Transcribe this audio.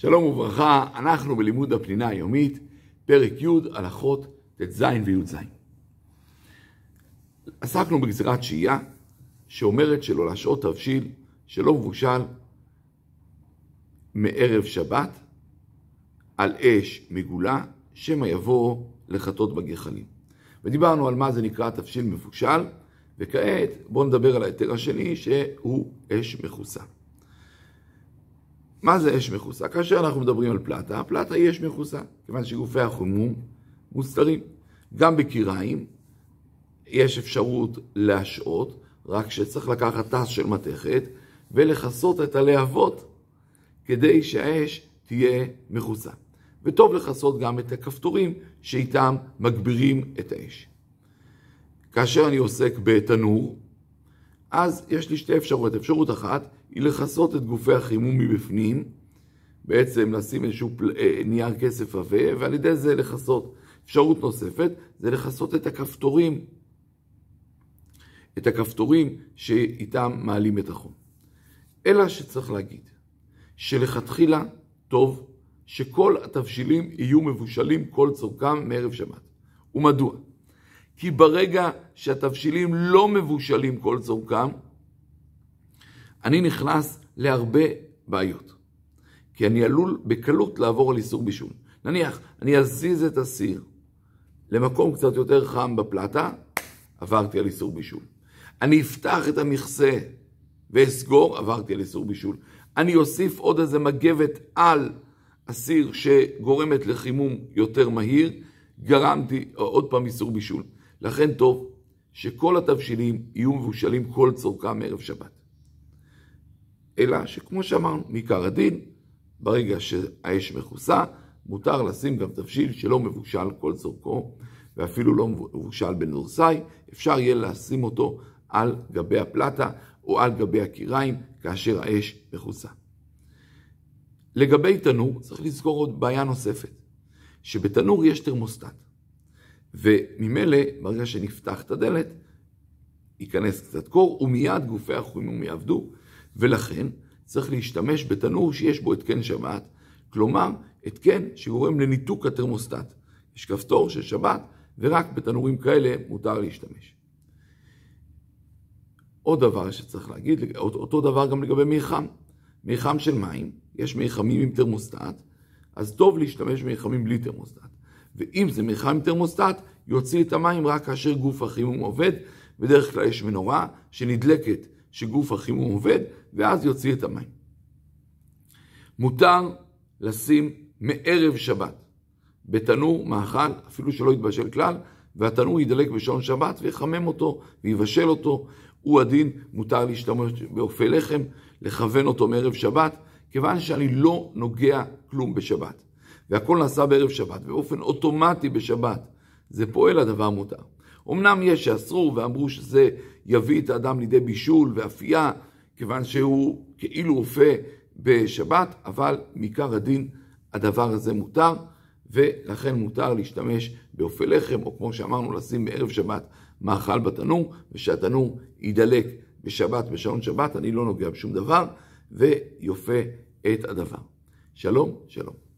שלום וברכה, אנחנו בלימוד הפנינה היומית, פרק י', הלכות ט"ז וי"ז. עסקנו בגזירת שהייה, שאומרת שלא להשעות תבשיל שלא מבושל מערב שבת על אש מגולה, שמא יבוא לחטות בגחלים. ודיברנו על מה זה נקרא תבשיל מבושל, וכעת בואו נדבר על ההיתר השני שהוא אש מכוסה. מה זה אש מכוסה? כאשר אנחנו מדברים על פלטה, פלטה היא אש מכוסה, כיוון שגופי החומום מוסתרים. גם בקיריים יש אפשרות להשעות, רק שצריך לקחת טס של מתכת ולכסות את הלהבות כדי שהאש תהיה מכוסה. וטוב לכסות גם את הכפתורים שאיתם מגבירים את האש. כאשר אני עוסק בתנור, אז יש לי שתי אפשרויות. אפשרות אחת היא לכסות את גופי החימום מבפנים, בעצם לשים איזשהו פל... אה, נייר כסף עבה, ועל ידי זה לכסות. אפשרות נוספת זה לכסות את הכפתורים, את הכפתורים שאיתם מעלים את החום. אלא שצריך להגיד שלכתחילה טוב שכל התבשילים יהיו מבושלים כל צורכם מערב שבת. ומדוע? כי ברגע שהתבשילים לא מבושלים כל צורכם, אני נכנס להרבה בעיות. כי אני עלול בקלות לעבור על איסור בישול. נניח, אני אזיז את הסיר למקום קצת יותר חם בפלטה, עברתי על איסור בישול. אני אפתח את המכסה ואסגור, עברתי על איסור בישול. אני אוסיף עוד איזה מגבת על הסיר שגורמת לחימום יותר מהיר, גרמתי עוד פעם איסור בישול. לכן טוב שכל התבשילים יהיו מבושלים כל צורכם מערב שבת. אלא שכמו שאמרנו, מעיקר הדין, ברגע שהאש מכוסה, מותר לשים גם תבשיל שלא מבושל כל צורכו, ואפילו לא מבושל בנורסאי, אפשר יהיה לשים אותו על גבי הפלטה או על גבי הקיריים כאשר האש מכוסה. לגבי תנור, צריך לזכור עוד בעיה נוספת, שבתנור יש תרמוסטט, וממילא, ברגע שנפתח את הדלת, ייכנס קצת קור, ומיד גופי החימום יעבדו, ולכן צריך להשתמש בתנור שיש בו התקן שבת, כלומר, התקן שגורם לניתוק התרמוסטט. יש כפתור של שבת, ורק בתנורים כאלה מותר להשתמש. עוד דבר שצריך להגיד, אותו דבר גם לגבי מיחם. מיחם של מים, יש מיחמים עם תרמוסטט, אז טוב להשתמש במיחמים בלי תרמוסטט. ואם זה מיחם עם תרמוסטט, יוציא את המים רק כאשר גוף החימום עובד, בדרך כלל יש מנורה שנדלקת שגוף החימום עובד, ואז יוציא את המים. מותר לשים מערב שבת בתנור מאכל, אפילו שלא יתבשל כלל, והתנור ידלק בשעון שבת ויחמם אותו ויבשל אותו. הוא הדין, מותר להשתמש באופי לחם, לכוון אותו מערב שבת, כיוון שאני לא נוגע כלום בשבת. והכל נעשה בערב שבת, באופן אוטומטי בשבת. זה פועל הדבר מותר. אמנם יש שאסרו ואמרו שזה יביא את האדם לידי בישול ואפייה, כיוון שהוא כאילו אופה בשבת, אבל מעיקר הדין הדבר הזה מותר, ולכן מותר להשתמש באופה לחם, או כמו שאמרנו, לשים בערב שבת מאכל בתנור, ושהתנור יידלק בשבת, בשעון שבת, אני לא נוגע בשום דבר, ויופה את הדבר. שלום, שלום.